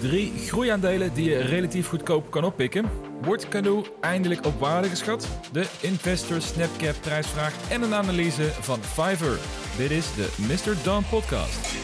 Drie groeiaandelen die je relatief goedkoop kan oppikken. Wordt Canoe eindelijk op waarde geschat? De Investor Snapcap prijsvraag en een analyse van Fiverr. Dit is de Mr. Don podcast.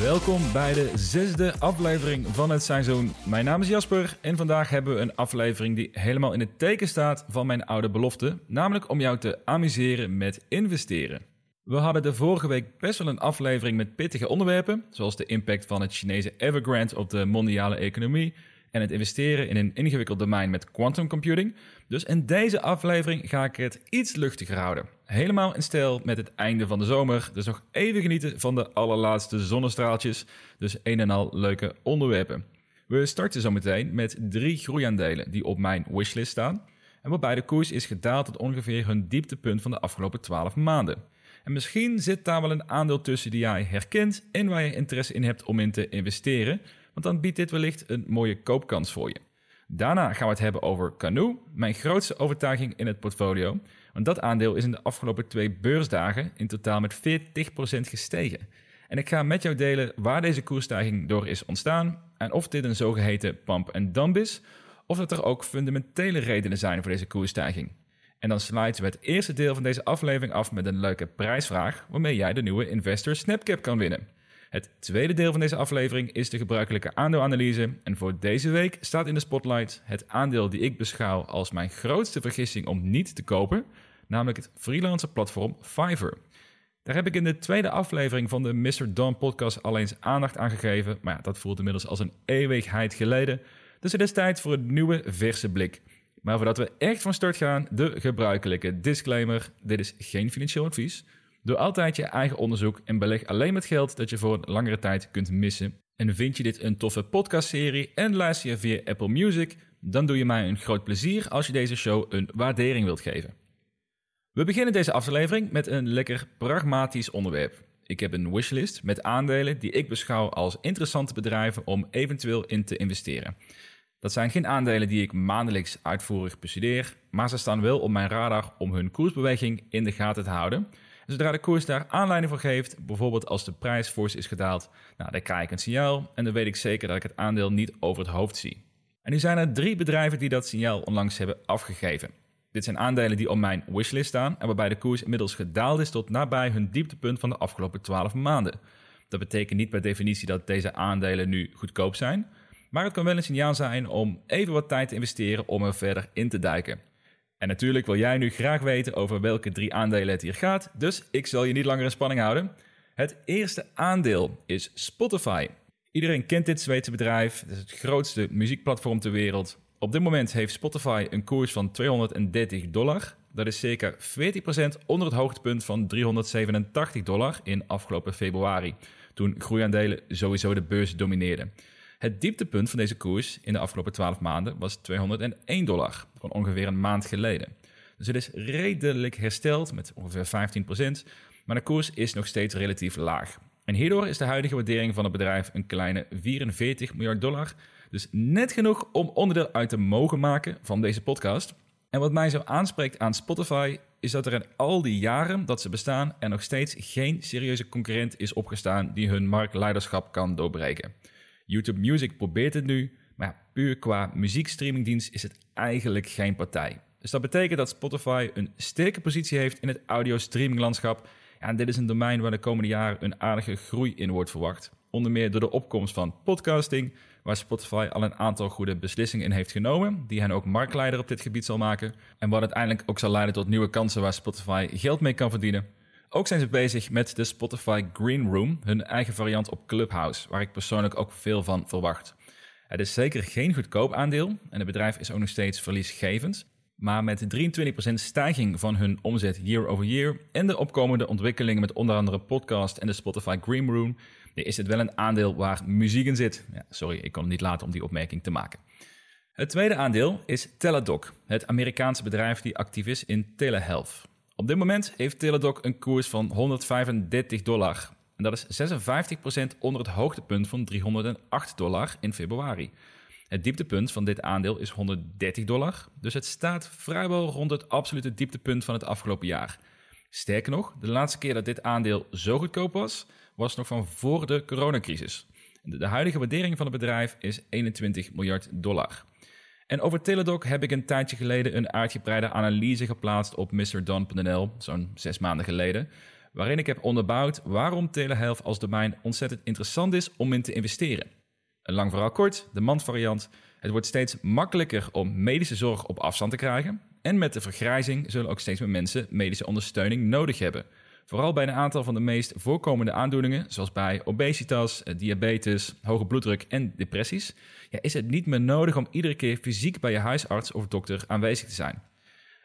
Welkom bij de zesde aflevering van het seizoen. Mijn naam is Jasper en vandaag hebben we een aflevering die helemaal in het teken staat van mijn oude belofte, namelijk om jou te amuseren met investeren. We hadden de vorige week best wel een aflevering met pittige onderwerpen, zoals de impact van het Chinese Evergrande op de mondiale economie en het investeren in een ingewikkeld domein met quantum computing. Dus in deze aflevering ga ik het iets luchtiger houden. Helemaal in stijl met het einde van de zomer, dus nog even genieten van de allerlaatste zonnestraaltjes. Dus een en al leuke onderwerpen. We starten zo meteen met drie groeiaandelen die op mijn wishlist staan. En waarbij de koers is gedaald tot ongeveer hun dieptepunt van de afgelopen 12 maanden. En misschien zit daar wel een aandeel tussen die jij herkent en waar je interesse in hebt om in te investeren, want dan biedt dit wellicht een mooie koopkans voor je. Daarna gaan we het hebben over Canoe, mijn grootste overtuiging in het portfolio. Want dat aandeel is in de afgelopen twee beursdagen in totaal met 40% gestegen. En ik ga met jou delen waar deze koersstijging door is ontstaan en of dit een zogeheten pump en dump is, of dat er ook fundamentele redenen zijn voor deze koersstijging. En dan sluiten we het eerste deel van deze aflevering af met een leuke prijsvraag waarmee jij de nieuwe Investor Snapcap kan winnen. Het tweede deel van deze aflevering is de gebruikelijke aandeelanalyse. En voor deze week staat in de spotlight het aandeel die ik beschouw als mijn grootste vergissing om niet te kopen, namelijk het freelancer platform Fiverr. Daar heb ik in de tweede aflevering van de Mr. Don podcast al eens aandacht aan gegeven, maar ja, dat voelt inmiddels als een eeuwigheid geleden. Dus het is tijd voor een nieuwe verse blik. Maar voordat we echt van start gaan, de gebruikelijke disclaimer: dit is geen financieel advies. Doe altijd je eigen onderzoek en beleg alleen met geld dat je voor een langere tijd kunt missen. En vind je dit een toffe podcastserie en luister je via Apple Music, dan doe je mij een groot plezier als je deze show een waardering wilt geven. We beginnen deze aflevering met een lekker pragmatisch onderwerp. Ik heb een wishlist met aandelen die ik beschouw als interessante bedrijven om eventueel in te investeren. Dat zijn geen aandelen die ik maandelijks uitvoerig bestudeer, maar ze staan wel op mijn radar om hun koersbeweging in de gaten te houden. En zodra de koers daar aanleiding voor geeft, bijvoorbeeld als de prijs fors is gedaald, nou, dan krijg ik een signaal en dan weet ik zeker dat ik het aandeel niet over het hoofd zie. En nu zijn er drie bedrijven die dat signaal onlangs hebben afgegeven. Dit zijn aandelen die op mijn wishlist staan en waarbij de koers inmiddels gedaald is tot nabij hun dieptepunt van de afgelopen 12 maanden. Dat betekent niet per definitie dat deze aandelen nu goedkoop zijn, maar het kan wel een signaal zijn om even wat tijd te investeren om er verder in te duiken. En natuurlijk wil jij nu graag weten over welke drie aandelen het hier gaat, dus ik zal je niet langer in spanning houden. Het eerste aandeel is Spotify. Iedereen kent dit Zweedse bedrijf, het is het grootste muziekplatform ter wereld. Op dit moment heeft Spotify een koers van 230 dollar. Dat is circa 40% onder het hoogtepunt van 387 dollar in afgelopen februari, toen groeiaandelen sowieso de beurs domineerden. Het dieptepunt van deze koers in de afgelopen 12 maanden was 201 dollar, van ongeveer een maand geleden. Dus het is redelijk hersteld met ongeveer 15%, maar de koers is nog steeds relatief laag. En hierdoor is de huidige waardering van het bedrijf een kleine 44 miljard dollar. Dus net genoeg om onderdeel uit te mogen maken van deze podcast. En wat mij zo aanspreekt aan Spotify is dat er in al die jaren dat ze bestaan er nog steeds geen serieuze concurrent is opgestaan die hun marktleiderschap kan doorbreken. YouTube Music probeert het nu, maar puur qua muziekstreamingdienst is het eigenlijk geen partij. Dus dat betekent dat Spotify een sterke positie heeft in het audio-streaminglandschap. Ja, en dit is een domein waar de komende jaren een aardige groei in wordt verwacht. Onder meer door de opkomst van podcasting, waar Spotify al een aantal goede beslissingen in heeft genomen, die hen ook marktleider op dit gebied zal maken. En wat uiteindelijk ook zal leiden tot nieuwe kansen waar Spotify geld mee kan verdienen. Ook zijn ze bezig met de Spotify Green Room, hun eigen variant op Clubhouse, waar ik persoonlijk ook veel van verwacht. Het is zeker geen goedkoop aandeel en het bedrijf is ook nog steeds verliesgevend. Maar met 23% stijging van hun omzet year over year en de opkomende ontwikkelingen met onder andere podcast en de Spotify Green Room, is het wel een aandeel waar muziek in zit. Ja, sorry, ik kon het niet laten om die opmerking te maken. Het tweede aandeel is Teladoc, het Amerikaanse bedrijf die actief is in telehealth. Op dit moment heeft Teladoc een koers van 135 dollar. En dat is 56% onder het hoogtepunt van 308 dollar in februari. Het dieptepunt van dit aandeel is 130 dollar, dus het staat vrijwel rond het absolute dieptepunt van het afgelopen jaar. Sterker nog, de laatste keer dat dit aandeel zo goedkoop was, was nog van voor de coronacrisis. De huidige waardering van het bedrijf is 21 miljard dollar. En over Teladoc heb ik een tijdje geleden een uitgebreide analyse geplaatst op MrDon.nl, zo'n zes maanden geleden, waarin ik heb onderbouwd waarom telehealth als domein ontzettend interessant is om in te investeren. Een lang verhaal kort, de mandvariant. Het wordt steeds makkelijker om medische zorg op afstand te krijgen. En met de vergrijzing zullen ook steeds meer mensen medische ondersteuning nodig hebben. Vooral bij een aantal van de meest voorkomende aandoeningen, zoals bij obesitas, eh, diabetes, hoge bloeddruk en depressies, ja, is het niet meer nodig om iedere keer fysiek bij je huisarts of dokter aanwezig te zijn.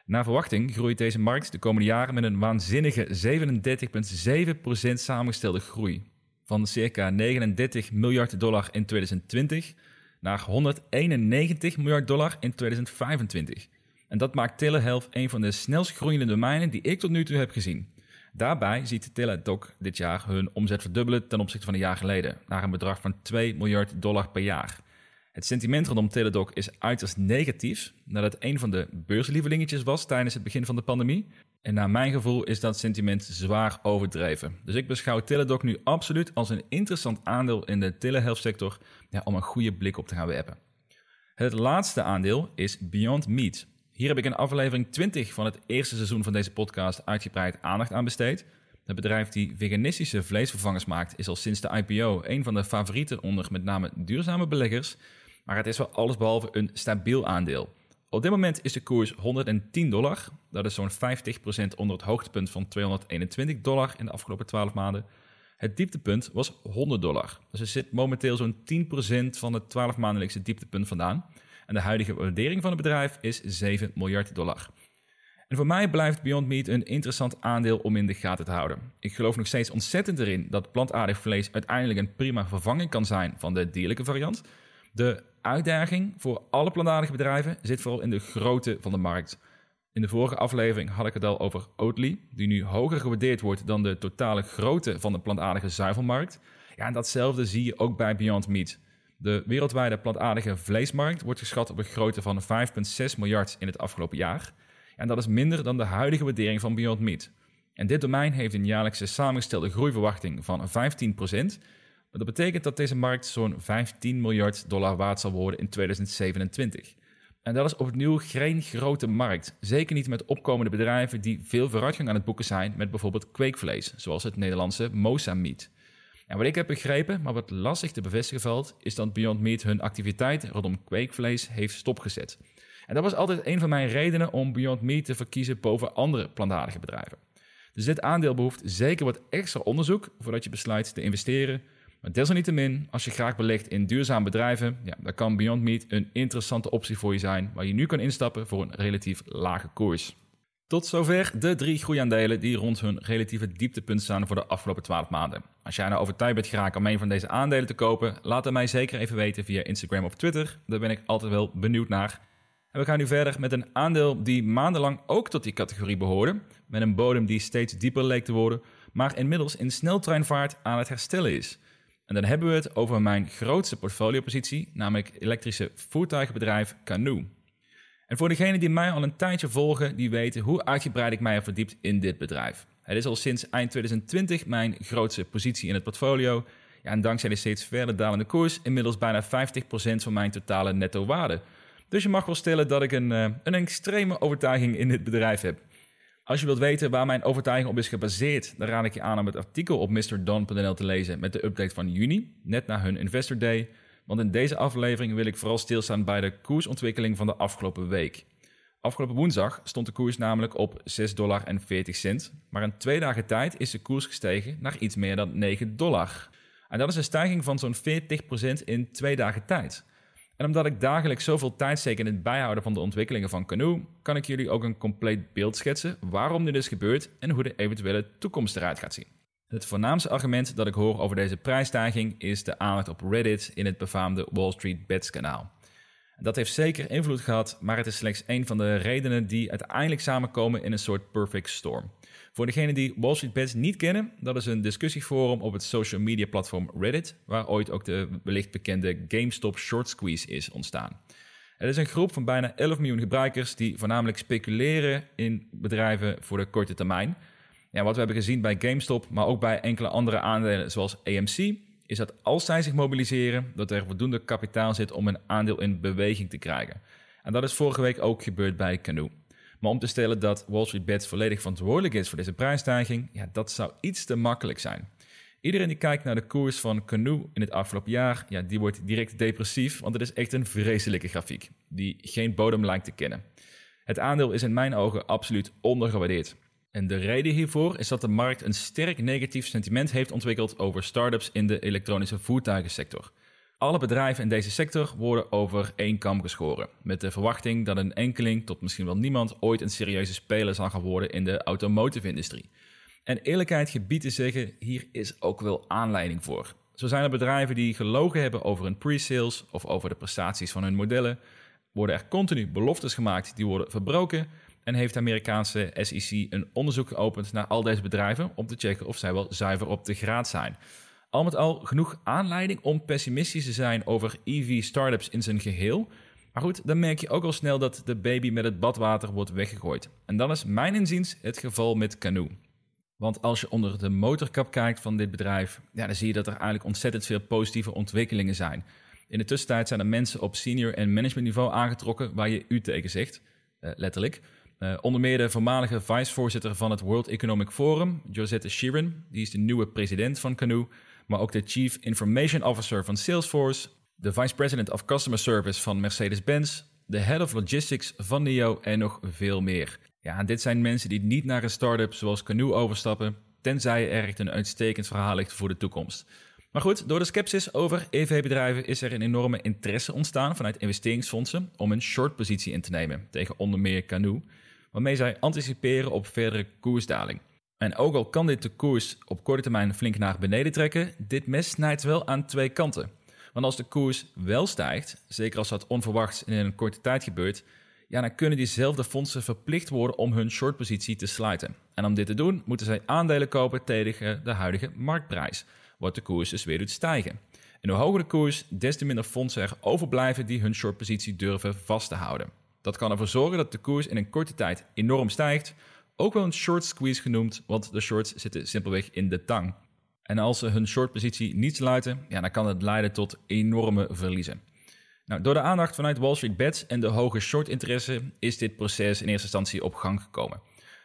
Naar verwachting groeit deze markt de komende jaren met een waanzinnige 37,7% samengestelde groei. Van circa 39 miljard dollar in 2020 naar 191 miljard dollar in 2025. En dat maakt telehealth een van de snelst groeiende domeinen die ik tot nu toe heb gezien. Daarbij ziet Teladoc dit jaar hun omzet verdubbelen ten opzichte van een jaar geleden, naar een bedrag van 2 miljard dollar per jaar. Het sentiment rondom Teladoc is uiterst negatief, nadat een van de beurslievelingetjes was tijdens het begin van de pandemie. En naar mijn gevoel is dat sentiment zwaar overdreven. Dus ik beschouw Teladoc nu absoluut als een interessant aandeel in de telehealth sector ja, om een goede blik op te gaan werpen. Het laatste aandeel is Beyond Meat. Hier heb ik in aflevering 20 van het eerste seizoen van deze podcast uitgebreid aandacht aan besteed. Het bedrijf die veganistische vleesvervangers maakt is al sinds de IPO een van de favorieten onder met name duurzame beleggers. Maar het is wel allesbehalve een stabiel aandeel. Op dit moment is de koers 110 dollar. Dat is zo'n 50% onder het hoogtepunt van 221 dollar in de afgelopen 12 maanden. Het dieptepunt was 100 dollar. Dus er zit momenteel zo'n 10% van het 12 maandelijkse dieptepunt vandaan. En de huidige waardering van het bedrijf is 7 miljard dollar. En voor mij blijft Beyond Meat een interessant aandeel om in de gaten te houden. Ik geloof nog steeds ontzettend erin dat plantaardig vlees uiteindelijk een prima vervanging kan zijn van de dierlijke variant. De uitdaging voor alle plantaardige bedrijven zit vooral in de grootte van de markt. In de vorige aflevering had ik het al over Oatly, die nu hoger gewaardeerd wordt dan de totale grootte van de plantaardige zuivelmarkt. Ja, en datzelfde zie je ook bij Beyond Meat. De wereldwijde plantaardige vleesmarkt wordt geschat op een grootte van 5,6 miljard in het afgelopen jaar. En dat is minder dan de huidige waardering van Beyond Meat. En dit domein heeft een jaarlijkse samengestelde groeiverwachting van 15%. Maar dat betekent dat deze markt zo'n 15 miljard dollar waard zal worden in 2027. En dat is opnieuw geen grote markt. Zeker niet met opkomende bedrijven die veel vooruitgang aan het boeken zijn met bijvoorbeeld kweekvlees, zoals het Nederlandse Mosa Meat. En wat ik heb begrepen, maar wat lastig te bevestigen valt, is dat Beyond Meat hun activiteit rondom kweekvlees heeft stopgezet. En dat was altijd een van mijn redenen om Beyond Meat te verkiezen boven andere plantaardige bedrijven. Dus dit aandeel behoeft zeker wat extra onderzoek voordat je besluit te investeren. Maar desalniettemin, als je graag belegt in duurzame bedrijven, ja, dan kan Beyond Meat een interessante optie voor je zijn, waar je nu kan instappen voor een relatief lage koers. Tot zover de drie groeiaandelen die rond hun relatieve dieptepunt staan voor de afgelopen 12 maanden. Als jij nou overtuigd bent geraakt om een van deze aandelen te kopen, laat het mij zeker even weten via Instagram of Twitter. Daar ben ik altijd wel benieuwd naar. En we gaan nu verder met een aandeel die maandenlang ook tot die categorie behoorde, met een bodem die steeds dieper leek te worden, maar inmiddels in sneltreinvaart aan het herstellen is. En dan hebben we het over mijn grootste portfoliopositie, namelijk elektrische voertuigenbedrijf Canoe. En voor degenen die mij al een tijdje volgen, die weten hoe uitgebreid ik mij heb verdiept in dit bedrijf. Het is al sinds eind 2020 mijn grootste positie in het portfolio. Ja, en dankzij de steeds verder dalende koers inmiddels bijna 50% van mijn totale netto waarde. Dus je mag wel stellen dat ik een, eh, een extreme overtuiging in dit bedrijf heb. Als je wilt weten waar mijn overtuiging op is gebaseerd, dan raad ik je aan om het artikel op mrdon.nl te lezen met de update van juni, net na hun Investor Day. Want in deze aflevering wil ik vooral stilstaan bij de koersontwikkeling van de afgelopen week. Afgelopen woensdag stond de koers namelijk op 6,40 dollar. Maar in twee dagen tijd is de koers gestegen naar iets meer dan 9 dollar. En dat is een stijging van zo'n 40% in twee dagen tijd. En omdat ik dagelijks zoveel tijd steek in het bijhouden van de ontwikkelingen van Canoe, kan ik jullie ook een compleet beeld schetsen waarom dit is gebeurd en hoe de eventuele toekomst eruit gaat zien. Het voornaamste argument dat ik hoor over deze prijsstijging is de aandacht op Reddit in het befaamde Wall Street Bets kanaal. Dat heeft zeker invloed gehad, maar het is slechts een van de redenen die uiteindelijk samenkomen in een soort perfect storm. Voor degenen die Wall Street Bets niet kennen, dat is een discussieforum op het social media platform Reddit, waar ooit ook de wellicht bekende GameStop short squeeze is ontstaan. Het is een groep van bijna 11 miljoen gebruikers die voornamelijk speculeren in bedrijven voor de korte termijn. Wat we hebben gezien bij GameStop, maar ook bij enkele andere aandelen zoals AMC, is dat als zij zich mobiliseren, dat er voldoende kapitaal zit om een aandeel in beweging te krijgen. En dat is vorige week ook gebeurd bij Canoe. Maar om te stellen dat Wall Street Bets volledig verantwoordelijk is voor deze prijsstijging, ja, dat zou iets te makkelijk zijn. Iedereen die kijkt naar de koers van Canoe in het afgelopen jaar, ja, die wordt direct depressief, want het is echt een vreselijke grafiek die geen bodem lijkt te kennen. Het aandeel is in mijn ogen absoluut ondergewaardeerd. En de reden hiervoor is dat de markt een sterk negatief sentiment heeft ontwikkeld over startups in de elektronische voertuigensector. Alle bedrijven in deze sector worden over één kam geschoren, met de verwachting dat een enkeling tot misschien wel niemand ooit een serieuze speler zal gaan worden in de automotive-industrie. En eerlijkheid gebied te zeggen, hier is ook wel aanleiding voor. Zo zijn er bedrijven die gelogen hebben over hun pre-sales of over de prestaties van hun modellen, worden er continu beloftes gemaakt die worden verbroken en heeft de Amerikaanse SEC een onderzoek geopend naar al deze bedrijven om te checken of zij wel zuiver op de graad zijn. Al met al genoeg aanleiding om pessimistisch te zijn over EV-startups in zijn geheel. Maar goed, dan merk je ook al snel dat de baby met het badwater wordt weggegooid. En dan is mijn inziens het geval met Canoe. Want als je onder de motorkap kijkt van dit bedrijf, ja, dan zie je dat er eigenlijk ontzettend veel positieve ontwikkelingen zijn. In de tussentijd zijn er mensen op senior en managementniveau aangetrokken waar je u tegen zegt, uh, letterlijk. Uh, onder meer de voormalige vicevoorzitter van het World Economic Forum, Josette Sheeran, die is de nieuwe president van Canoe, maar ook de Chief Information Officer van Salesforce, de Vice President of Customer Service van Mercedes-Benz, de Head of Logistics van NIO en nog veel meer. Ja, dit zijn mensen die niet naar een start-up zoals Canoe overstappen, tenzij er echt een uitstekend verhaal ligt voor de toekomst. Maar goed, door de sceptisch over EV-bedrijven is er een enorme interesse ontstaan vanuit investeringsfondsen om een short-positie in te nemen tegen onder meer Canoe, waarmee zij anticiperen op verdere koersdaling. En ook al kan dit de koers op korte termijn flink naar beneden trekken, dit mes snijdt wel aan twee kanten. Want als de koers wel stijgt, zeker als dat onverwachts in een korte tijd gebeurt, ja, dan kunnen diezelfde fondsen verplicht worden om hun shortpositie te sluiten. En om dit te doen, moeten zij aandelen kopen tegen de huidige marktprijs, wat de koers dus weer doet stijgen. En hoe hoger de koers, des te minder fondsen er overblijven die hun shortpositie durven vast te houden. Dat kan ervoor zorgen dat de koers in een korte tijd enorm stijgt, ook wel een short squeeze genoemd, want de shorts zitten simpelweg in de tang. En als ze hun shortpositie niet sluiten, ja, dan kan het leiden tot enorme verliezen. Nou, door de aandacht vanuit Wall Street Bets en de hoge shortinteresse is dit proces in eerste instantie op gang gekomen.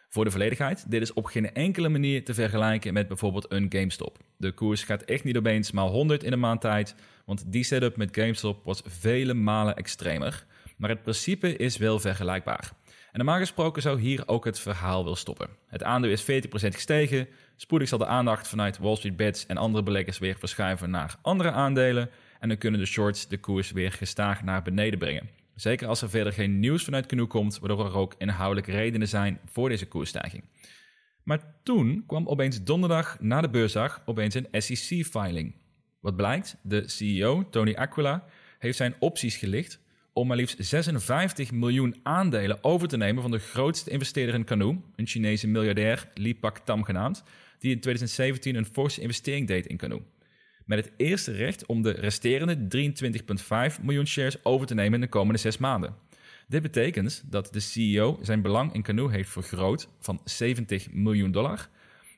Voor de volledigheid, dit is op geen enkele manier te vergelijken met bijvoorbeeld een GameStop. De koers gaat echt niet opeens maal 100 in een maand tijd, want die setup met GameStop was vele malen extremer. Maar het principe is wel vergelijkbaar. En normaal gesproken zou hier ook het verhaal wel stoppen. Het aandeel is 40% gestegen. Spoedig zal de aandacht vanuit Wall Street Bets en andere beleggers weer verschuiven naar andere aandelen. En dan kunnen de shorts de koers weer gestaag naar beneden brengen. Zeker als er verder geen nieuws vanuit Canoe komt, waardoor er ook inhoudelijke redenen zijn voor deze koersstijging. Maar toen kwam opeens donderdag na de beursdag opeens een SEC-filing. Wat blijkt? De CEO, Tony Aquila, heeft zijn opties gelicht om maar liefst 56 miljoen aandelen over te nemen van de grootste investeerder in Canoe, een Chinese miljardair, Li Pak Tam genaamd, die in 2017 een forse investering deed in Canoe. Met het eerste recht om de resterende 23,5 miljoen shares over te nemen in de komende zes maanden. Dit betekent dat de CEO zijn belang in Canoe heeft vergroot van 70 miljoen dollar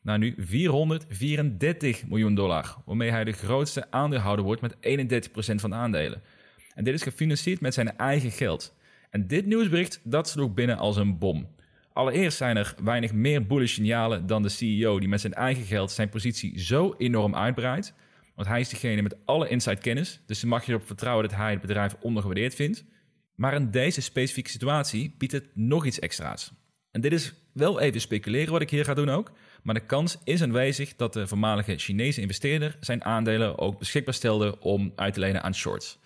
naar nu 434 miljoen dollar, waarmee hij de grootste aandeelhouder wordt met 31% van de aandelen. En dit is gefinancierd met zijn eigen geld. En dit nieuwsbericht, dat sloeg binnen als een bom. Allereerst zijn er weinig meer bullish signalen dan de CEO die met zijn eigen geld zijn positie zo enorm uitbreidt. Want hij is degene met alle inside kennis, dus je mag je erop vertrouwen dat hij het bedrijf ondergewaardeerd vindt. Maar in deze specifieke situatie biedt het nog iets extra's. En dit is wel even speculeren wat ik hier ga doen ook, maar de kans is aanwezig dat de voormalige Chinese investeerder zijn aandelen ook beschikbaar stelde om uit te lenen aan shorts.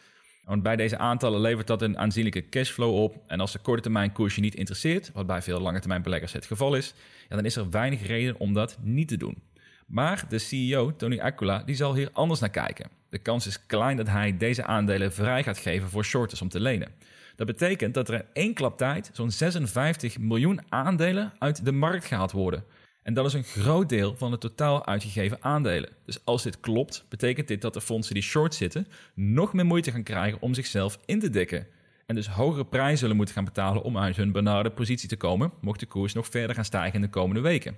Want bij deze aantallen levert dat een aanzienlijke cashflow op. En als de korte termijn koers je niet interesseert, wat bij veel lange termijn beleggers het geval is, dan is er weinig reden om dat niet te doen. Maar de CEO, Tony Aquila, die zal hier anders naar kijken. De kans is klein dat hij deze aandelen vrij gaat geven voor shorters om te lenen. Dat betekent dat er in één klap tijd zo'n 56 miljoen aandelen uit de markt gehaald worden. En dat is een groot deel van de totaal uitgegeven aandelen. Dus als dit klopt, betekent dit dat de fondsen die short zitten nog meer moeite gaan krijgen om zichzelf in te dekken. En dus hogere prijzen zullen moeten gaan betalen om uit hun benarde positie te komen, mocht de koers nog verder gaan stijgen in de komende weken.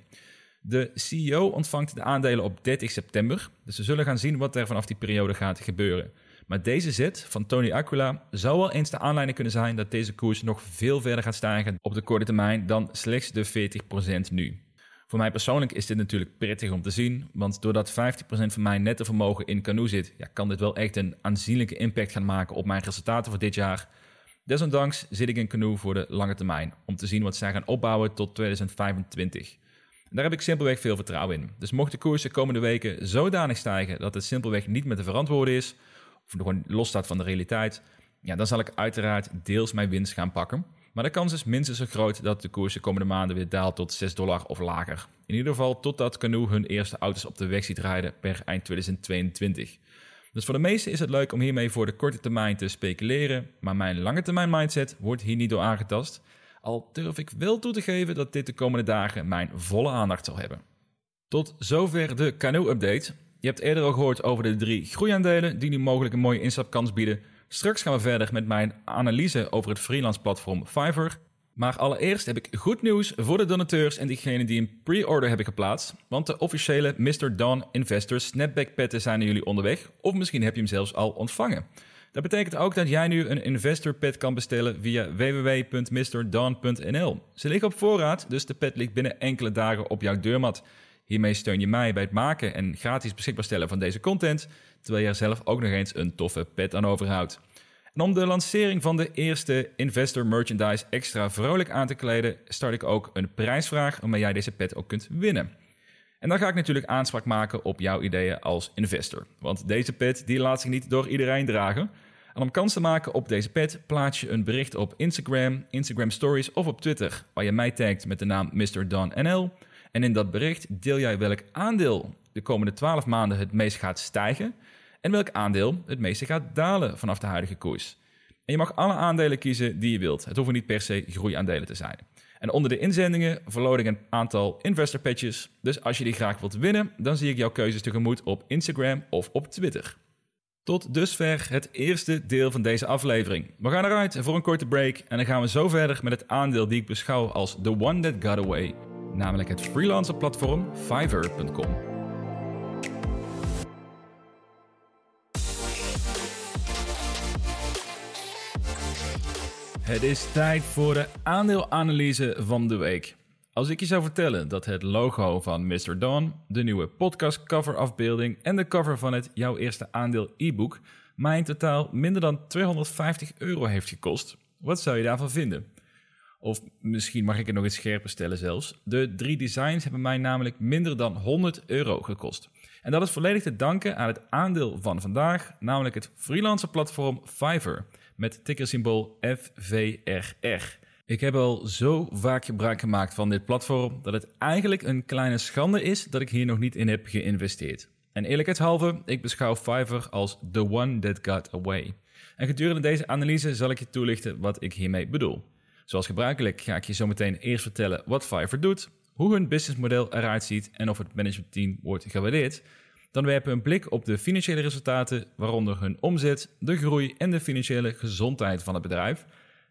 De CEO ontvangt de aandelen op 30 september, dus we zullen gaan zien wat er vanaf die periode gaat gebeuren. Maar deze zet van Tony Aquila zou wel eens de aanleiding kunnen zijn dat deze koers nog veel verder gaat stijgen op de korte termijn dan slechts de 40% nu. Voor mij persoonlijk is dit natuurlijk prettig om te zien, want doordat 50% van mijn nette vermogen in Canoe zit, ja, kan dit wel echt een aanzienlijke impact gaan maken op mijn resultaten voor dit jaar. Desondanks zit ik in Canoe voor de lange termijn, om te zien wat zij gaan opbouwen tot 2025. Daar heb ik simpelweg veel vertrouwen in. Dus mocht de koers de komende weken zodanig stijgen dat het simpelweg niet meer te verantwoorden is, of gewoon los staat van de realiteit, ja, dan zal ik uiteraard deels mijn winst gaan pakken. Maar de kans is minstens zo groot dat de koers de komende maanden weer daalt tot 6 dollar of lager. In ieder geval totdat Canoe hun eerste auto's op de weg ziet rijden per eind 2022. Dus voor de meesten is het leuk om hiermee voor de korte termijn te speculeren, maar mijn lange termijn mindset wordt hier niet door aangetast. Al durf ik wel toe te geven dat dit de komende dagen mijn volle aandacht zal hebben. Tot zover de Canoe-update. Je hebt eerder al gehoord over de drie groeiaandelen die nu mogelijk een mooie instapkans bieden. Straks gaan we verder met mijn analyse over het freelance platform Fiverr. Maar allereerst heb ik goed nieuws voor de donateurs en diegenen die een pre-order hebben geplaatst. Want de officiële Mr. Don Investor Snapback petten zijn jullie onderweg. Of misschien heb je hem zelfs al ontvangen. Dat betekent ook dat jij nu een investor pet kan bestellen via www.mrdon.nl. Ze liggen op voorraad, dus de pet ligt binnen enkele dagen op jouw deurmat. Hiermee steun je mij bij het maken en gratis beschikbaar stellen van deze content, terwijl je er zelf ook nog eens een toffe pet aan overhoudt. En om de lancering van de eerste Investor Merchandise extra vrolijk aan te kleden, start ik ook een prijsvraag waarmee jij deze pet ook kunt winnen. En dan ga ik natuurlijk aanspraak maken op jouw ideeën als investor. Want deze pet die laat zich niet door iedereen dragen. En om kans te maken op deze pet plaats je een bericht op Instagram, Instagram Stories of op Twitter, waar je mij tagt met de naam Mr. En in dat bericht deel jij welk aandeel de komende 12 maanden het meest gaat stijgen en welk aandeel het meeste gaat dalen vanaf de huidige koers. En je mag alle aandelen kiezen die je wilt. Het hoeven niet per se groeiaandelen te zijn. En onder de inzendingen verloot ik een aantal investor patches. Dus als je die graag wilt winnen, dan zie ik jouw keuzes tegemoet op Instagram of op Twitter. Tot dusver het eerste deel van deze aflevering. We gaan eruit voor een korte break en dan gaan we zo verder met het aandeel die ik beschouw als the one that got away, namelijk het freelancer platform Fiverr.com. Het is tijd voor de aandeelanalyse van de week. Als ik je zou vertellen dat het logo van Mr. Dawn, de nieuwe podcast cover afbeelding en de cover van het Jouw Eerste Aandeel e-book mij in totaal minder dan 250 euro heeft gekost, wat zou je daarvan vinden? Of misschien mag ik het nog iets scherper stellen zelfs. De drie designs hebben mij namelijk minder dan 100 euro gekost. En dat is volledig te danken aan het aandeel van vandaag, namelijk het freelancer platform Fiverr met tickersymbool FVRR. Ik heb al zo vaak gebruik gemaakt van dit platform dat het eigenlijk een kleine schande is dat ik hier nog niet in heb geïnvesteerd. En eerlijkheidshalve, ik beschouw Fiverr als the one that got away. En gedurende deze analyse zal ik je toelichten wat ik hiermee bedoel. Zoals gebruikelijk ga ik je zometeen eerst vertellen wat Fiverr doet, hoe hun businessmodel eruit ziet en of het managementteam wordt gewaardeerd. Dan werpen we een blik op de financiële resultaten, waaronder hun omzet, de groei en de financiële gezondheid van het bedrijf.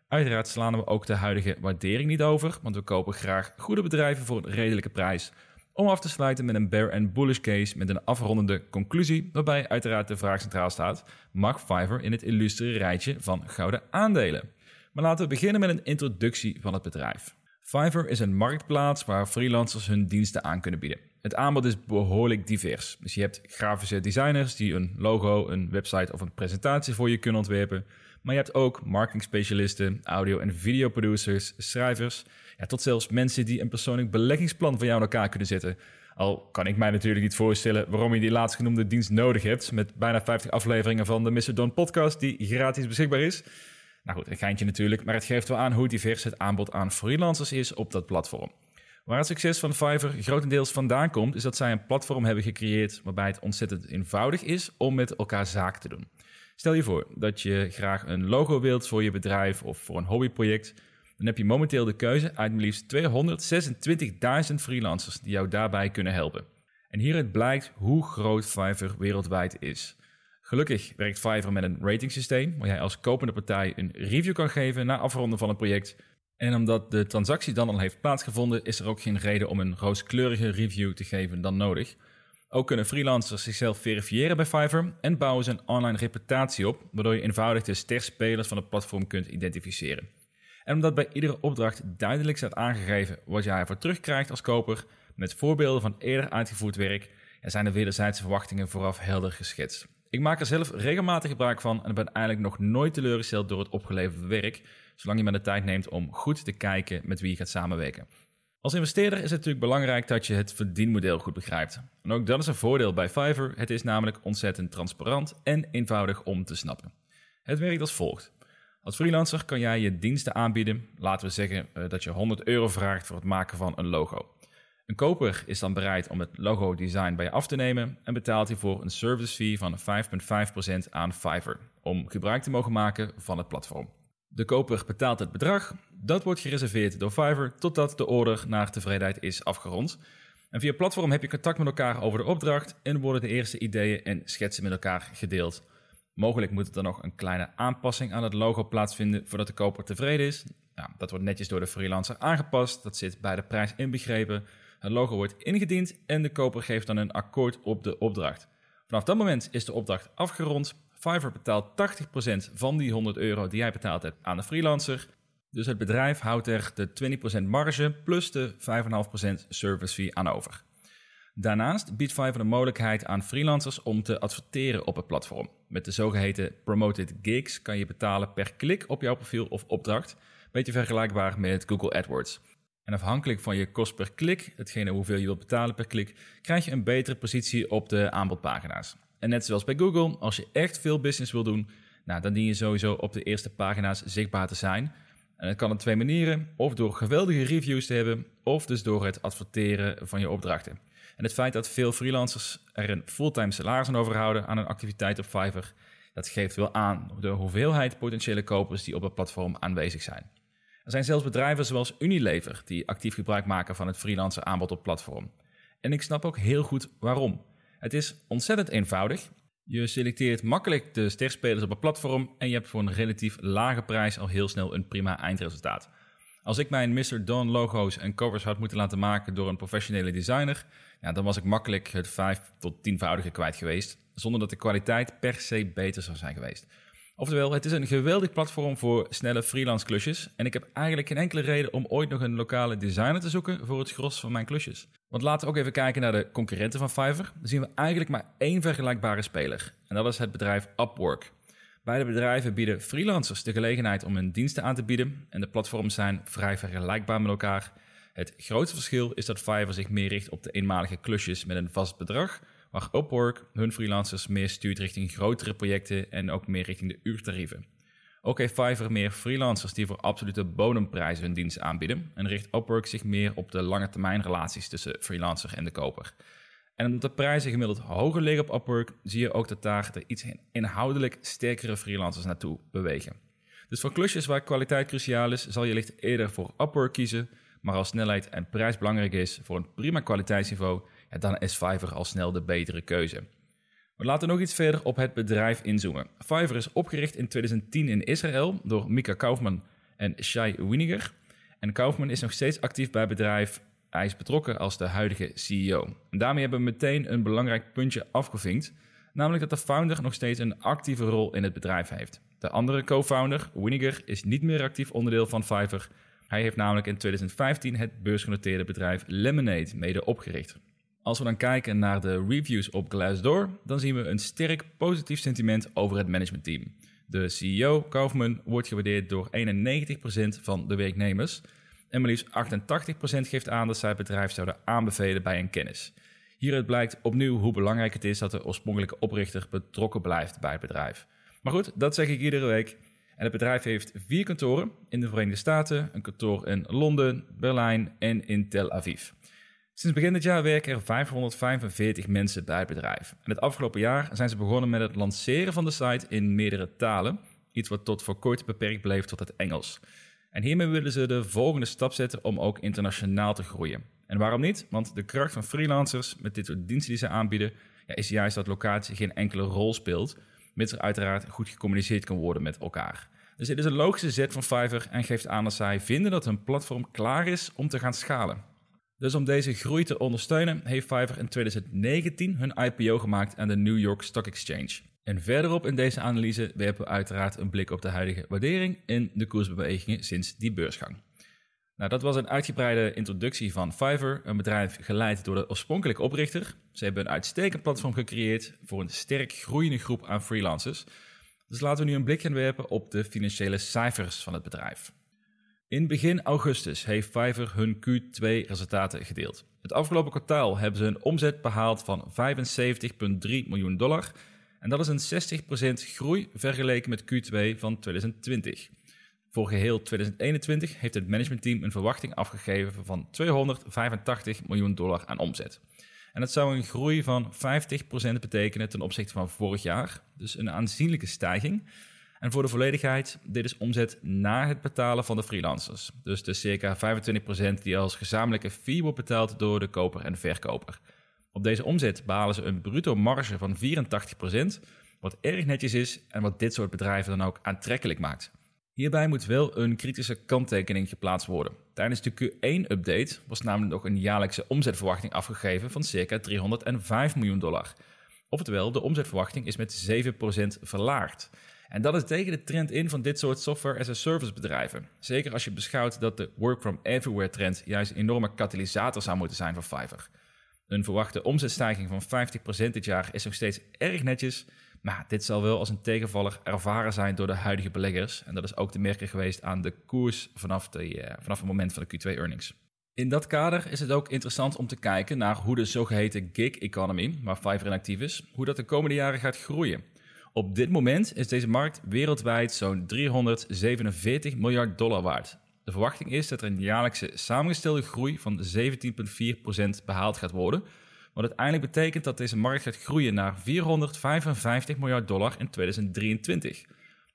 Uiteraard slaan we ook de huidige waardering niet over, want we kopen graag goede bedrijven voor een redelijke prijs. Om af te sluiten met een bear and bullish case met een afrondende conclusie, waarbij uiteraard de vraag centraal staat: mag Fiverr in het illustere rijtje van gouden aandelen? Maar laten we beginnen met een introductie van het bedrijf. Fiverr is een marktplaats waar freelancers hun diensten aan kunnen bieden. Het aanbod is behoorlijk divers. Dus je hebt grafische designers die een logo, een website of een presentatie voor je kunnen ontwerpen. Maar je hebt ook marketingspecialisten, audio- en videoproducers, schrijvers, ja, tot zelfs mensen die een persoonlijk beleggingsplan voor jou in elkaar kunnen zetten. Al kan ik mij natuurlijk niet voorstellen waarom je die laatstgenoemde dienst nodig hebt met bijna 50 afleveringen van de Mr. Don podcast die gratis beschikbaar is. Nou goed, een geintje natuurlijk, maar het geeft wel aan hoe divers het aanbod aan freelancers is op dat platform. Waar het succes van Fiverr grotendeels vandaan komt, is dat zij een platform hebben gecreëerd waarbij het ontzettend eenvoudig is om met elkaar zaken te doen. Stel je voor dat je graag een logo wilt voor je bedrijf of voor een hobbyproject. Dan heb je momenteel de keuze uit maar liefst 226.000 freelancers die jou daarbij kunnen helpen. En hieruit blijkt hoe groot Fiverr wereldwijd is. Gelukkig werkt Fiverr met een ratingsysteem waar jij als kopende partij een review kan geven na afronden van het project En omdat de transactie dan al heeft plaatsgevonden, is er ook geen reden om een rooskleurige review te geven dan nodig. Ook kunnen freelancers zichzelf verifiëren bij Fiverr en bouwen ze een online reputatie op, waardoor je eenvoudig de sterspelers van het platform kunt identificeren. En omdat bij iedere opdracht duidelijk staat aangegeven wat jij ervoor terugkrijgt als koper, met voorbeelden van eerder uitgevoerd werk, zijn de wederzijdse verwachtingen vooraf helder geschetst. Ik maak er zelf regelmatig gebruik van en ben eigenlijk nog nooit teleurgesteld door het opgeleverde werk, zolang je maar de tijd neemt om goed te kijken met wie je gaat samenwerken. Als investeerder is het natuurlijk belangrijk dat je het verdienmodel goed begrijpt. En ook dat is een voordeel bij Fiverr. Het is namelijk ontzettend transparant en eenvoudig om te snappen. Het werkt als volgt. Als freelancer kan jij je diensten aanbieden. Laten we zeggen eh, dat je 100 euro vraagt voor het maken van een logo. Een koper is dan bereid om het logo-design bij je af te nemen en betaalt hiervoor een service fee van 5,5% aan Fiverr om gebruik te mogen maken van het platform. De koper betaalt het bedrag, dat wordt gereserveerd door Fiverr totdat de order naar tevredenheid is afgerond. En via platform heb je contact met elkaar over de opdracht en worden de eerste ideeën en schetsen met elkaar gedeeld. Mogelijk moet er dan nog een kleine aanpassing aan het logo plaatsvinden voordat de koper tevreden is. Dat wordt netjes door de freelancer aangepast, dat zit bij de prijs inbegrepen. Het logo wordt ingediend en de koper geeft dan een akkoord op de opdracht. Vanaf dat moment is de opdracht afgerond. Fiverr betaalt 80% van die 100 euro die jij betaald hebt aan de freelancer. Dus het bedrijf houdt er de 20% marge plus de 5,5% service fee aan over. Daarnaast biedt Fiverr de mogelijkheid aan freelancers om te adverteren op het platform. Met de zogeheten promoted gigs kan je betalen per klik op jouw profiel of opdracht. Beetje vergelijkbaar met Google AdWords. En afhankelijk van je kost per klik, hetgene hoeveel je wilt betalen per klik, krijg je een betere positie op de aanbodpagina's. En net zoals bij Google, als je echt veel business wil doen, nou, dan dien je sowieso op de eerste pagina's zichtbaar te zijn. En dat kan op twee manieren, of door geweldige reviews te hebben, of dus door het adverteren van je opdrachten. En het feit dat veel freelancers er een fulltime salaris aan overhouden aan een activiteit op Fiverr, dat geeft wel aan de hoeveelheid potentiële kopers die op het platform aanwezig zijn. Er zijn zelfs bedrijven zoals Unilever die actief gebruik maken van het freelancer aanbod op platform. En ik snap ook heel goed waarom. Het is ontzettend eenvoudig. Je selecteert makkelijk de sterspelers op het platform en je hebt voor een relatief lage prijs al heel snel een prima eindresultaat. Als ik mijn Mr. Don logo's en covers had moeten laten maken door een professionele designer, ja, dan was ik makkelijk het vijf tot tienvoudige kwijt geweest, zonder dat de kwaliteit per se beter zou zijn geweest. Oftewel, het is een geweldig platform voor snelle freelance klusjes. En ik heb eigenlijk geen enkele reden om ooit nog een lokale designer te zoeken voor het gros van mijn klusjes. Want laten we ook even kijken naar de concurrenten van Fiverr. Dan zien we eigenlijk maar één vergelijkbare speler. En dat is het bedrijf Upwork. Beide bedrijven bieden freelancers de gelegenheid om hun diensten aan te bieden. En de platforms zijn vrij vergelijkbaar met elkaar. Het grootste verschil is dat Fiverr zich meer richt op de eenmalige klusjes met een vast bedrag waar Upwork hun freelancers meer stuurt richting grotere projecten en ook meer richting de uurtarieven. Ook heeft Fiverr meer freelancers die voor absolute bodemprijzen hun dienst aanbieden en richt Upwork zich meer op de lange termijn relaties tussen freelancer en de koper. En omdat de prijzen gemiddeld hoger liggen op Upwork, zie je ook dat daar de iets inhoudelijk sterkere freelancers naartoe bewegen. Dus voor klusjes waar kwaliteit cruciaal is, zal je licht eerder voor Upwork kiezen, maar als snelheid en prijs belangrijk is voor een prima kwaliteitsniveau, dan is Fiverr al snel de betere keuze. We laten nog iets verder op het bedrijf inzoomen. Fiverr is opgericht in 2010 in Israël door Mika Kaufman en Shai Winiger. En Kaufman is nog steeds actief bij het bedrijf. Hij is betrokken als de huidige CEO. En daarmee hebben we meteen een belangrijk puntje afgevinkt, namelijk dat de founder nog steeds een actieve rol in het bedrijf heeft. De andere co-founder, Winiger, is niet meer actief onderdeel van Fiverr. Hij heeft namelijk in 2015 het beursgenoteerde bedrijf Lemonade mede opgericht. Als we dan kijken naar de reviews op Glassdoor, dan zien we een sterk positief sentiment over het managementteam. De CEO, Kaufman, wordt gewaardeerd door 91% van de werknemers. En maar liefst 88% geeft aan dat zij het bedrijf zouden aanbevelen bij een kennis. Hieruit blijkt opnieuw hoe belangrijk het is dat de oorspronkelijke oprichter betrokken blijft bij het bedrijf. Maar goed, dat zeg ik iedere week. En het bedrijf heeft vier kantoren in de Verenigde Staten, een kantoor in Londen, Berlijn en in Tel Aviv. Sinds begin dit jaar werken er 545 mensen bij het bedrijf. En het afgelopen jaar zijn ze begonnen met het lanceren van de site in meerdere talen. Iets wat tot voor kort beperkt bleef tot het Engels. En hiermee willen ze de volgende stap zetten om ook internationaal te groeien. En waarom niet? Want de kracht van freelancers met dit soort diensten die ze aanbieden, ja, is juist dat locatie geen enkele rol speelt, mits er uiteraard goed gecommuniceerd kan worden met elkaar. Dus dit is een logische zet van Fiverr en geeft aan dat zij vinden dat hun platform klaar is om te gaan schalen. Dus om deze groei te ondersteunen, heeft Fiverr in 2019 hun IPO gemaakt aan de New York Stock Exchange. En verderop in deze analyse werpen we uiteraard een blik op de huidige waardering en de koersbewegingen sinds die beursgang. Nou, dat was een uitgebreide introductie van Fiverr, een bedrijf geleid door de oorspronkelijke oprichter. Ze hebben een uitstekend platform gecreëerd voor een sterk groeiende groep aan freelancers. Dus laten we nu een blik gaan werpen op de financiële cijfers van het bedrijf. In begin augustus heeft Fiverr hun Q2-resultaten gedeeld. Het afgelopen kwartaal hebben ze een omzet behaald van 75,3 miljoen dollar. En dat is een 60% groei vergeleken met Q2 van 2020. Voor geheel 2021 heeft het managementteam een verwachting afgegeven van 285 miljoen dollar aan omzet. En dat zou een groei van 50% betekenen ten opzichte van vorig jaar. Dus een aanzienlijke stijging. En voor de volledigheid, dit is omzet na het betalen van de freelancers. Dus de circa 25% die als gezamenlijke fee wordt betaald door de koper en verkoper. Op deze omzet behalen ze een bruto marge van 84%, wat erg netjes is en wat dit soort bedrijven dan ook aantrekkelijk maakt. Hierbij moet wel een kritische kanttekening geplaatst worden. Tijdens de Q1-update was namelijk nog een jaarlijkse omzetverwachting afgegeven van circa 305 miljoen dollar. Oftewel, de omzetverwachting is met 7% verlaagd. En dat is tegen de trend in van dit soort software as a service bedrijven. Zeker als je beschouwt dat de work from everywhere trend juist een enorme katalysator zou moeten zijn voor Fiverr. Een verwachte omzetstijging van 50% dit jaar is nog steeds erg netjes, maar dit zal wel als een tegenvaller ervaren zijn door de huidige beleggers. En dat is ook te merken geweest aan de koers vanaf, de, uh, vanaf het moment van de Q2-earnings. In dat kader is het ook interessant om te kijken naar hoe de zogeheten gig economy, waar Fiverr in actief is, hoe dat de komende jaren gaat groeien. Op dit moment is deze markt wereldwijd zo'n 347 miljard dollar waard. De verwachting is dat er een jaarlijkse samengestelde groei van 17,4% behaald gaat worden, wat uiteindelijk betekent dat deze markt gaat groeien naar 455 miljard dollar in 2023.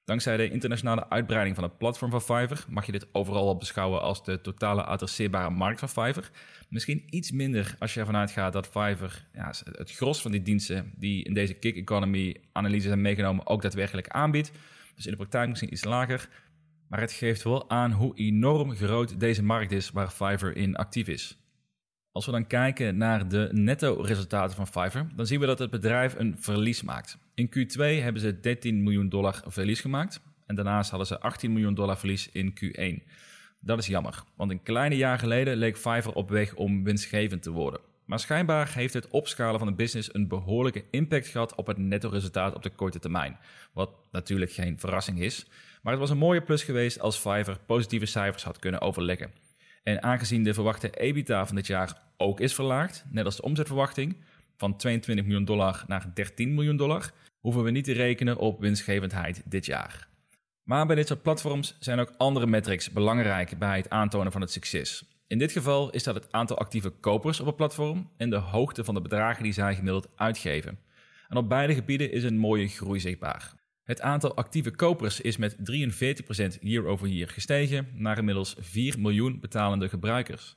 Dankzij de internationale uitbreiding van het platform van Fiverr mag je dit overal al beschouwen als de totale adresseerbare markt van Fiverr. Misschien iets minder als je ervan uitgaat dat Fiverr ja, het gros van die diensten die in deze gig economy analyse zijn meegenomen ook daadwerkelijk aanbiedt. Dus in de praktijk misschien iets lager. Maar het geeft wel aan hoe enorm groot deze markt is waar Fiverr in actief is. Als we dan kijken naar de netto-resultaten van Fiverr, dan zien we dat het bedrijf een verlies maakt. In Q2 hebben ze 13 miljoen dollar verlies gemaakt en daarnaast hadden ze 18 miljoen dollar verlies in Q1. Dat is jammer, want een kleine jaar geleden leek Fiverr op weg om winstgevend te worden. Maar schijnbaar heeft het opschalen van de business een behoorlijke impact gehad op het netto-resultaat op de korte termijn. Wat natuurlijk geen verrassing is, maar het was een mooie plus geweest als Fiverr positieve cijfers had kunnen overleggen. En aangezien de verwachte EBITDA van dit jaar ook is verlaagd, net als de omzetverwachting, van 22 miljoen dollar naar 13 miljoen dollar, hoeven we niet te rekenen op winstgevendheid dit jaar. Maar bij dit soort platforms zijn ook andere metrics belangrijk bij het aantonen van het succes. In dit geval is dat het aantal actieve kopers op het platform en de hoogte van de bedragen die zij gemiddeld uitgeven. En op beide gebieden is een mooie groei zichtbaar. Het aantal actieve kopers is met 43% year over year gestegen naar inmiddels 4 miljoen betalende gebruikers.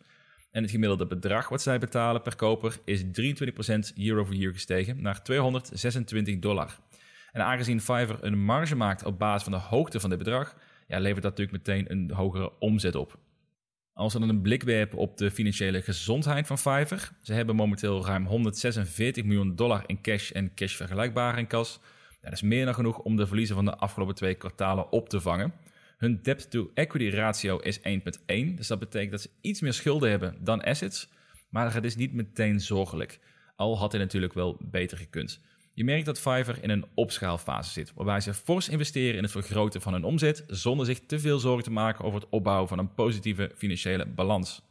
En het gemiddelde bedrag wat zij betalen per koper is 23% year over year gestegen naar 226 dollar. En aangezien Fiverr een marge maakt op basis van de hoogte van dit bedrag, ja, levert dat natuurlijk meteen een hogere omzet op. Als we dan een blik werpen op de financiële gezondheid van Fiverr, ze hebben momenteel ruim 146 miljoen dollar in cash en cash vergelijkbaar in kas dat is meer dan genoeg om de verliezen van de afgelopen twee kwartalen op te vangen. Hun debt-to-equity ratio is 1,1, dus dat betekent dat ze iets meer schulden hebben dan assets, maar het is niet meteen zorgelijk. Al had hij natuurlijk wel beter gekund. Je merkt dat Fiverr in een opschaalfase zit, waarbij ze fors investeren in het vergroten van hun omzet, zonder zich te veel zorgen te maken over het opbouwen van een positieve financiële balans.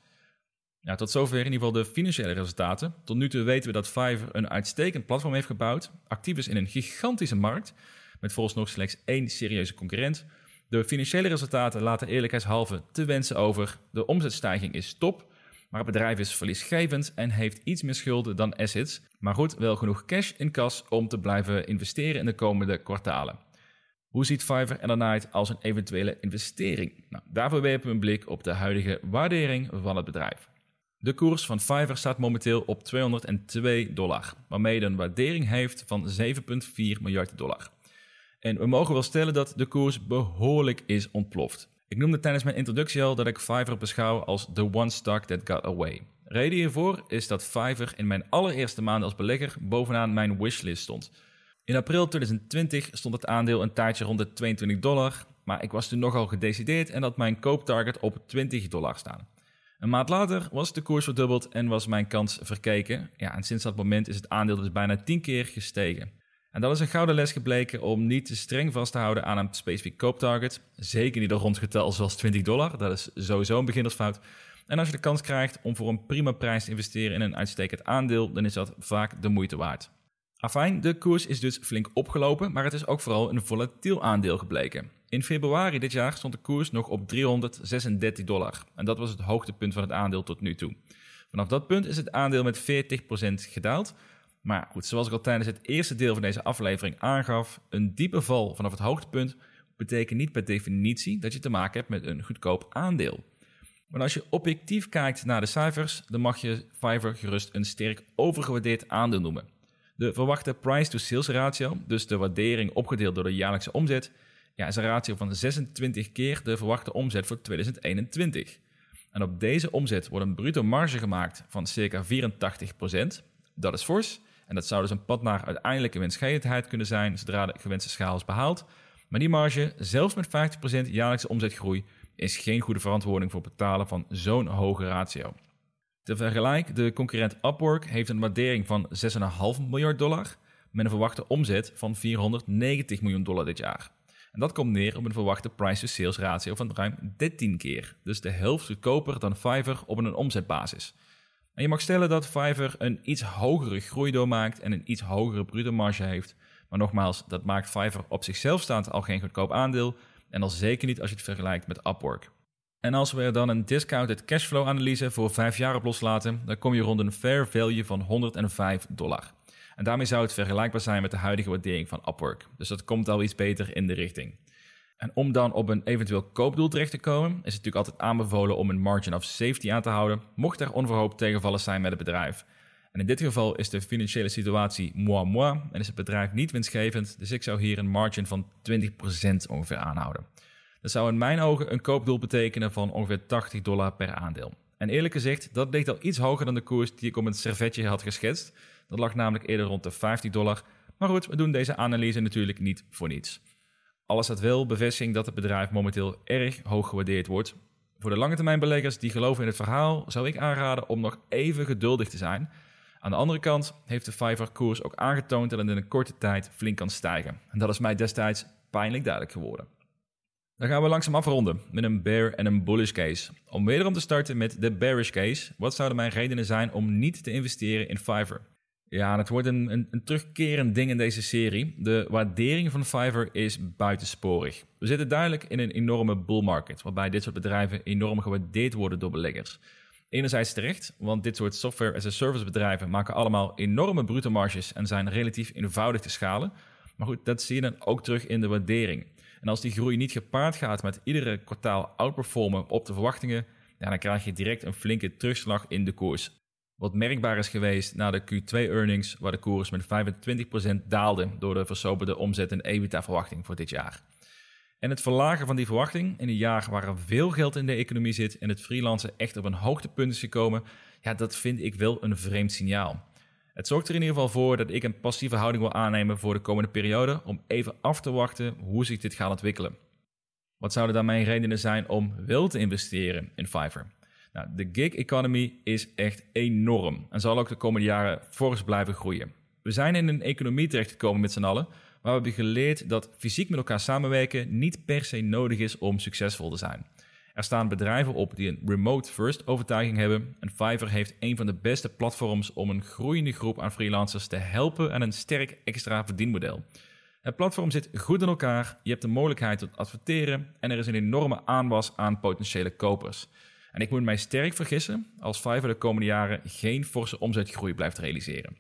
Tot zover in ieder geval de financiële resultaten. Tot nu toe weten we dat Fiverr een uitstekend platform heeft gebouwd, actief is in een gigantische markt, met volgens nog slechts één serieuze concurrent. De financiële resultaten laten eerlijkheidshalve te wensen over. De omzetstijging is top, maar het bedrijf is verliesgevend en heeft iets meer schulden dan assets. Maar goed, wel genoeg cash in kas om te blijven investeren in de komende kwartalen. Hoe ziet Fiverr er dan uit als een eventuele investering? Nou, daarvoor werpen we een blik op de huidige waardering van het bedrijf. De koers van Fiverr staat momenteel op 202 dollar, waarmee het een waardering heeft van 7,4 miljard dollar. En we mogen wel stellen dat de koers behoorlijk is ontploft. Ik noemde tijdens mijn introductie al dat ik Fiverr beschouw als the one stock that got away. Reden hiervoor is dat Fiverr in mijn allereerste maand als belegger bovenaan mijn wishlist stond. In april 2020 stond het aandeel een tijdje rond de 22 dollar, maar ik was toen nogal gedecideerd en had mijn kooptarget op 20 dollar staan. Een maand later was de koers verdubbeld en was mijn kans verkeken. Ja, en sinds dat moment is het aandeel dus bijna 10 keer gestegen. En dat is een gouden les gebleken om niet te streng vast te houden aan een specifiek kooptarget. Zeker niet een rondgetal zoals 20 dollar, dat is sowieso een beginnersfout. En als je de kans krijgt om voor een prima prijs te investeren in een uitstekend aandeel, dan is dat vaak de moeite waard. Afijn, de koers is dus flink opgelopen, maar het is ook vooral een volatiel aandeel gebleken. In februari dit jaar stond de koers nog op 336 dollar. En dat was het hoogtepunt van het aandeel tot nu toe. Vanaf dat punt is het aandeel met 40% gedaald. Maar goed, zoals ik al tijdens het eerste deel van deze aflevering aangaf, een diepe val vanaf het hoogtepunt betekent niet per definitie dat je te maken hebt met een goedkoop aandeel. Maar als je objectief kijkt naar de cijfers, dan mag je Fiverr gerust een sterk overgewaardeerd aandeel noemen. De verwachte price-to-sales ratio, dus de waardering opgedeeld door de jaarlijkse omzet, ja, is een ratio van 26 keer de verwachte omzet voor 2021. En op deze omzet wordt een bruto marge gemaakt van circa 84%. Dat is fors. En dat zou dus een pad naar uiteindelijke winstgevendheid kunnen zijn zodra de gewenste schaal is behaald. Maar die marge, zelfs met 50% jaarlijkse omzetgroei, is geen goede verantwoording voor het betalen van zo'n hoge ratio. Te vergelijk, de concurrent Upwork heeft een waardering van 6,5 miljard dollar met een verwachte omzet van 490 miljoen dollar dit jaar. En dat komt neer op een verwachte price-to-sales ratio van ruim 13 keer. Dus de helft goedkoper dan Fiverr op een omzetbasis. En je mag stellen dat Fiverr een iets hogere groei doormaakt en een iets hogere bruto marge heeft. Maar nogmaals, dat maakt Fiverr op zichzelf staand al geen goedkoop aandeel. En al zeker niet als je het vergelijkt met Upwork. En als we er dan een discounted cashflow analyse voor 5 jaar op loslaten, dan kom je rond een fair value van 105 dollar. En daarmee zou het vergelijkbaar zijn met de huidige waardering van Upwork. Dus dat komt al iets beter in de richting. En om dan op een eventueel koopdoel terecht te komen, is het natuurlijk altijd aanbevolen om een margin of safety aan te houden, mocht er onverhoopt tegenvallen zijn met het bedrijf. En in dit geval is de financiële situatie moi moi en is het bedrijf niet winstgevend, dus ik zou hier een margin van 20% ongeveer aanhouden. Dat zou in mijn ogen een koopdoel betekenen van ongeveer 80 dollar per aandeel. En eerlijk gezegd, dat ligt al iets hoger dan de koers die ik op een servetje had geschetst. Dat lag namelijk eerder rond de 50 dollar. Maar goed, we doen deze analyse natuurlijk niet voor niets. Alles had wel bevestiging dat het bedrijf momenteel erg hoog gewaardeerd wordt. Voor de lange termijn die geloven in het verhaal, zou ik aanraden om nog even geduldig te zijn. Aan de andere kant heeft de Fiverr-koers ook aangetoond dat het in een korte tijd flink kan stijgen. En dat is mij destijds pijnlijk duidelijk geworden. Dan gaan we langzaam afronden met een bear en een bullish case. Om wederom te starten met de bearish case, wat zouden mijn redenen zijn om niet te investeren in Fiverr? Ja, het wordt een, een, een, terugkerend ding in deze serie. De waardering van Fiverr is buitensporig. We zitten duidelijk in een enorme bull market, waarbij dit soort bedrijven enorm gewaardeerd worden door beleggers. Enerzijds terecht, want dit soort software as a service bedrijven maken allemaal enorme bruto marges en zijn relatief eenvoudig te schalen. Maar goed, dat zie je dan ook terug in de waardering. En als die groei niet gepaard gaat met iedere kwartaal outperformen op de verwachtingen, ja, dan krijg je direct een flinke terugslag in de koers. Wat merkbaar is geweest na de Q2-earnings, waar de koers met 25% daalde door de versoberde omzet- en EBITDA-verwachting voor dit jaar. En het verlagen van die verwachting in een jaar waar er veel geld in de economie zit en het freelancen echt op een hoogtepunt is gekomen, ja, dat vind ik wel een vreemd signaal. Het zorgt er in ieder geval voor dat ik een passieve houding wil aannemen voor de komende periode om even af te wachten hoe zich dit gaat ontwikkelen. Wat zouden dan mijn redenen zijn om wel te investeren in Fiverr? Nou, de gig economy is echt enorm en zal ook de komende jaren fors blijven groeien. We zijn in een economie terechtgekomen met z'n allen, waar we hebben geleerd dat fysiek met elkaar samenwerken niet per se nodig is om succesvol te zijn. Er staan bedrijven op die een remote-first overtuiging hebben en Fiverr heeft een van de beste platforms om een groeiende groep aan freelancers te helpen en een sterk extra verdienmodel. Het platform zit goed in elkaar, je hebt de mogelijkheid tot adverteren en er is een enorme aanwas aan potentiële kopers. En ik moet mij sterk vergissen als Fiverr de komende jaren geen forse omzetgroei blijft realiseren.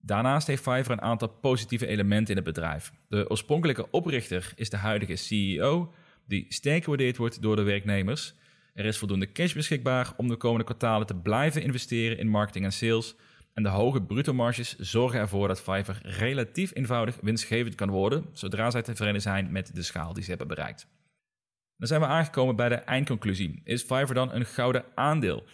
Daarnaast heeft Fiverr een aantal positieve elementen in het bedrijf. De oorspronkelijke oprichter is de huidige CEO, die sterk gewaardeerd wordt door de werknemers. Er is voldoende cash beschikbaar om de komende kwartalen te blijven investeren in marketing en sales. En de hoge bruto marges zorgen ervoor dat Fiverr relatief eenvoudig winstgevend kan worden zodra zij tevreden zijn met de schaal die ze hebben bereikt. Dan zijn we aangekomen bij de eindconclusie. Is Fiverr dan een gouden aandeel?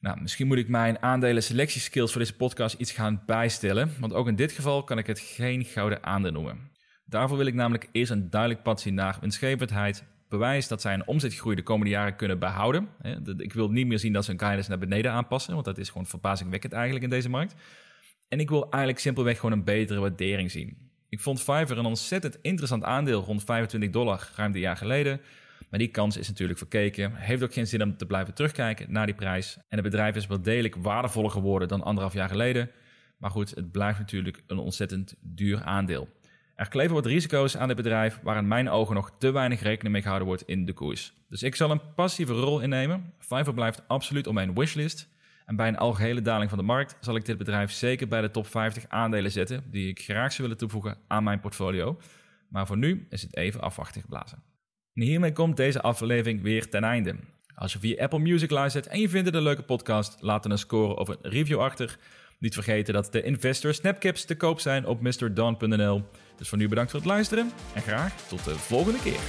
Nou, misschien moet ik mijn aandelen selectieskills voor deze podcast iets gaan bijstellen, want ook in dit geval kan ik het geen gouden aandeel noemen. Daarvoor wil ik namelijk eerst een duidelijk pad zien naar winstgevendheid, bewijs dat zij een omzetgroei de komende jaren kunnen behouden. Ik wil niet meer zien dat ze hun guidance naar beneden aanpassen, want dat is gewoon verbazingwekkend eigenlijk in deze markt. En ik wil eigenlijk simpelweg gewoon een betere waardering zien. Ik vond Fiverr een ontzettend interessant aandeel rond 25 dollar ruim een jaar geleden. Maar die kans is natuurlijk verkeken. Heeft ook geen zin om te blijven terugkijken naar die prijs. En het bedrijf is wel degelijk waardevoller geworden dan anderhalf jaar geleden. Maar goed, het blijft natuurlijk een ontzettend duur aandeel. Er kleven wat risico's aan dit bedrijf waar in mijn ogen nog te weinig rekening mee gehouden wordt in de koers. Dus ik zal een passieve rol innemen. Fiverr blijft absoluut op mijn wishlist. En bij een algehele daling van de markt zal ik dit bedrijf zeker bij de top 50 aandelen zetten die ik graag zou willen toevoegen aan mijn portfolio. Maar voor nu is het even afwachtig geblazen. En hiermee komt deze aflevering weer ten einde. Als je via Apple Music luistert en je vindt het een leuke podcast, laat dan een score of een review achter. Niet vergeten dat de Investor Snapcaps te koop zijn op mrdon.nl. Dus voor nu bedankt voor het luisteren en graag tot de volgende keer.